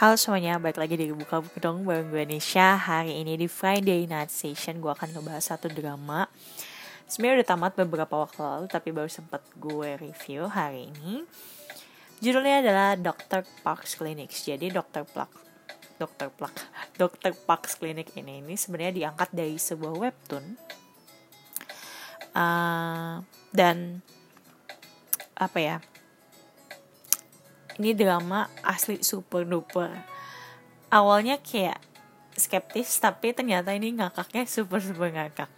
Halo semuanya, balik lagi di Buka Buku Dong bareng gue Nisha Hari ini di Friday Night Session gue akan ngebahas satu drama Sebenarnya udah tamat beberapa waktu lalu tapi baru sempat gue review hari ini Judulnya adalah Dr. Parks Clinics Jadi Dr. Park Dr. Park Dr. Parks Clinic ini ini sebenarnya diangkat dari sebuah webtoon uh, Dan apa ya ini drama asli super duper awalnya kayak skeptis tapi ternyata ini ngakaknya super super ngakak.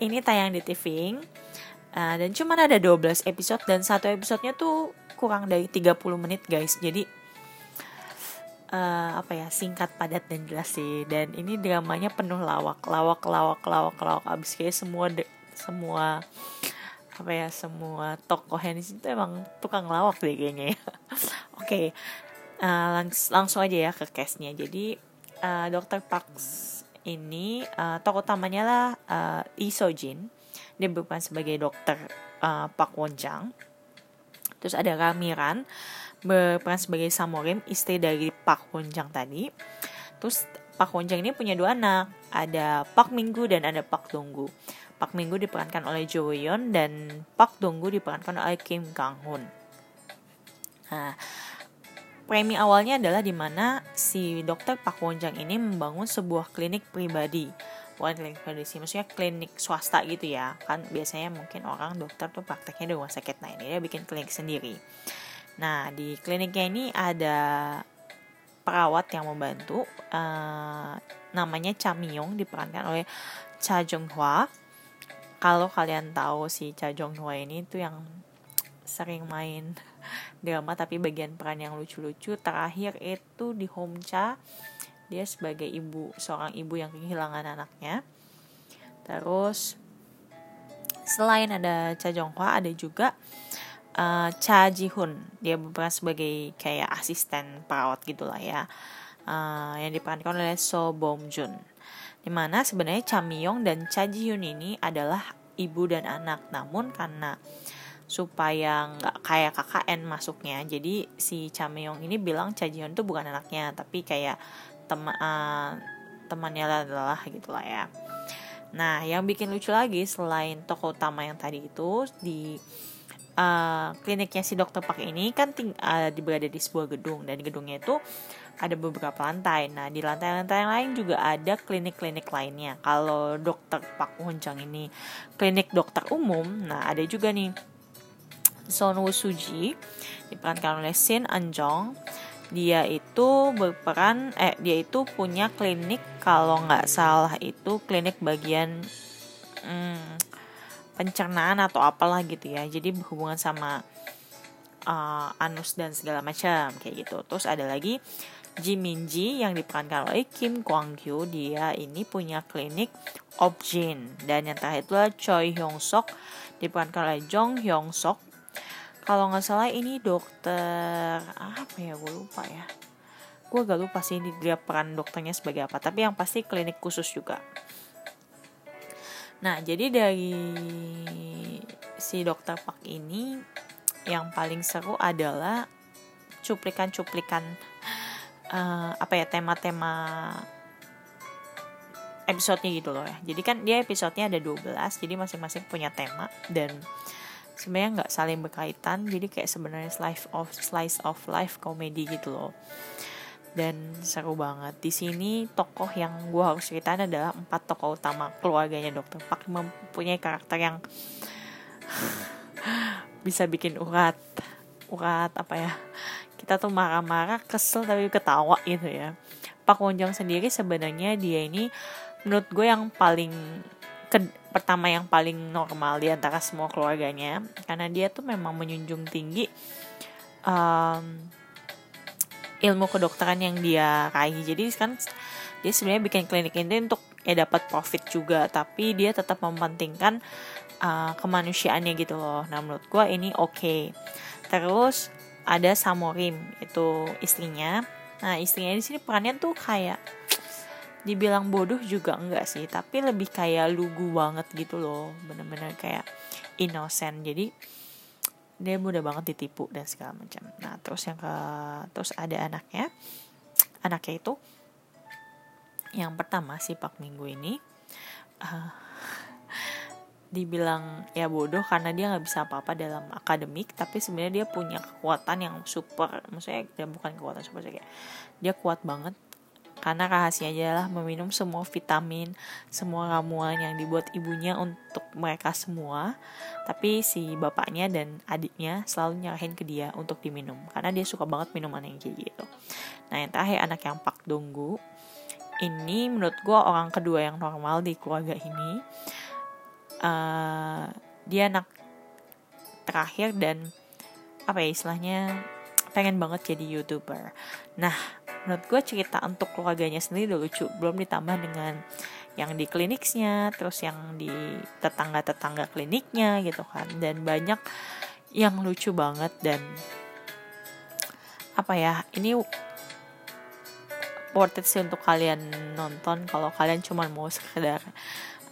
Ini tayang di TV uh, dan cuma ada 12 episode dan satu episodenya tuh kurang dari 30 menit guys. Jadi uh, apa ya singkat padat dan jelas sih. Dan ini dramanya penuh lawak lawak lawak lawak lawak. Abis kayak semua de semua apa ya semua tokoh yang di situ emang tukang lawak deh kayaknya ya. Okay. uh, eh, langs langsung aja ya ke case-nya. Jadi uh, Dr. Parks ini uh, tokoh utamanya lah uh, Lee Sojin. Dia berperan sebagai dokter uh, Park Won Jang. Terus ada Ramiran berperan sebagai Samorim, istri dari Park Won Jang tadi. Terus Park Won Jang ini punya dua anak, ada Park Minggu dan ada Park Donggu. Park Minggu diperankan oleh Jo Yeon dan Park Donggu diperankan oleh Kim Kang Hoon. Nah, premi awalnya adalah di mana si dokter Park Won Jang ini membangun sebuah klinik pribadi. Bukan klinik pribadi sih, maksudnya klinik swasta gitu ya. Kan biasanya mungkin orang dokter tuh prakteknya di rumah sakit. Nah, ini dia bikin klinik sendiri. Nah, di kliniknya ini ada perawat yang membantu. Uh, namanya Cha Myung diperankan oleh Cha Jung Hwa kalau kalian tahu si Cha Jong Hwa ini tuh yang sering main drama tapi bagian peran yang lucu-lucu. Terakhir itu di Home Cha dia sebagai ibu seorang ibu yang kehilangan anaknya. Terus selain ada Cha Jong Hwa ada juga uh, Cha Ji Hoon dia berperan sebagai kayak asisten perawat gitulah ya uh, yang diperankan oleh So Bom Jun Di mana sebenarnya Cha Myung dan Cha Ji Hyun ini adalah ibu dan anak. Namun karena supaya nggak kayak KKN masuknya, jadi si Cha Myung ini bilang Cha Ji Hyun tuh bukan anaknya, tapi kayak teman uh, temannya adalah gitulah ya. Nah, yang bikin lucu lagi selain toko utama yang tadi itu di uh, kliniknya si dokter Pak ini kan ting uh, berada di sebuah gedung dan gedungnya itu ada beberapa lantai. Nah, di lantai-lantai yang lain juga ada klinik-klinik lainnya. Kalau dokter Pak Huncang ini klinik dokter umum, nah ada juga nih Son Woo Suji diperankan oleh Shin Anjong. Dia itu berperan eh dia itu punya klinik kalau nggak salah itu klinik bagian hmm, pencernaan atau apalah gitu ya. Jadi berhubungan sama uh, anus dan segala macam kayak gitu. Terus ada lagi Ji Minji yang diperankan oleh Kim Kwang Kyu dia ini punya klinik Objin dan yang terakhir itulah Choi Hyung Sok diperankan oleh Jong Hyung Sok kalau nggak salah ini dokter apa ya gue lupa ya gue gak lupa sih ini dia peran dokternya sebagai apa tapi yang pasti klinik khusus juga nah jadi dari si dokter Pak ini yang paling seru adalah cuplikan-cuplikan uh, apa ya tema-tema episodenya gitu loh ya. Jadi kan dia episodenya ada 12, jadi masing-masing punya tema dan sebenarnya nggak saling berkaitan. Jadi kayak sebenarnya slice of slice of life komedi gitu loh. Dan seru banget. Di sini tokoh yang gue harus ceritain adalah empat tokoh utama keluarganya Dokter Pak mempunyai karakter yang bisa bikin urat urat apa ya kita tuh marah-marah kesel tapi ketawa gitu ya Pak Wonjong sendiri sebenarnya dia ini menurut gue yang paling ke, pertama yang paling normal di antara semua keluarganya. Karena dia tuh memang menjunjung tinggi um, ilmu kedokteran yang dia raih. Jadi kan dia sebenarnya bikin klinik ini untuk ya dapat profit juga. Tapi dia tetap mementingkan uh, kemanusiaannya gitu loh. Nah menurut gue ini oke. Okay. terus ada Samorim itu istrinya. Nah istrinya di sini perannya tuh kayak dibilang bodoh juga enggak sih tapi lebih kayak lugu banget gitu loh bener-bener kayak innocent. Jadi dia mudah banget ditipu dan segala macam. Nah terus yang ke terus ada anaknya. Anaknya itu yang pertama si Pak Minggu ini uh, dibilang ya bodoh karena dia nggak bisa apa-apa dalam akademik tapi sebenarnya dia punya kekuatan yang super maksudnya dia bukan kekuatan super kayak dia kuat banget karena rahasia adalah meminum semua vitamin semua ramuan yang dibuat ibunya untuk mereka semua. Tapi si bapaknya dan adiknya selalu nyerahin ke dia untuk diminum. Karena dia suka banget minuman yang kayak gitu. Nah yang terakhir anak yang Pak Donggu. Ini menurut gue orang kedua yang normal di keluarga ini. Uh, dia anak terakhir dan apa ya istilahnya pengen banget jadi youtuber. Nah, menurut gue cerita untuk keluarganya sendiri udah lucu, belum ditambah dengan yang di kliniknya, terus yang di tetangga-tetangga kliniknya gitu kan, dan banyak yang lucu banget dan apa ya ini worth it sih untuk kalian nonton kalau kalian cuma mau sekedar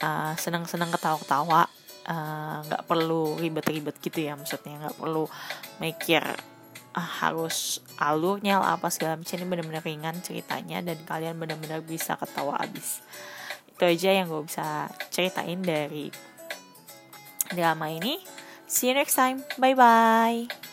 uh, senang-senang ketawa-ketawa uh, nggak uh, perlu ribet-ribet gitu ya maksudnya nggak perlu mikir uh, harus alurnya lah apa segala macam ini benar-benar ringan ceritanya dan kalian benar-benar bisa ketawa abis itu aja yang gue bisa ceritain dari drama ini. See you next time. Bye bye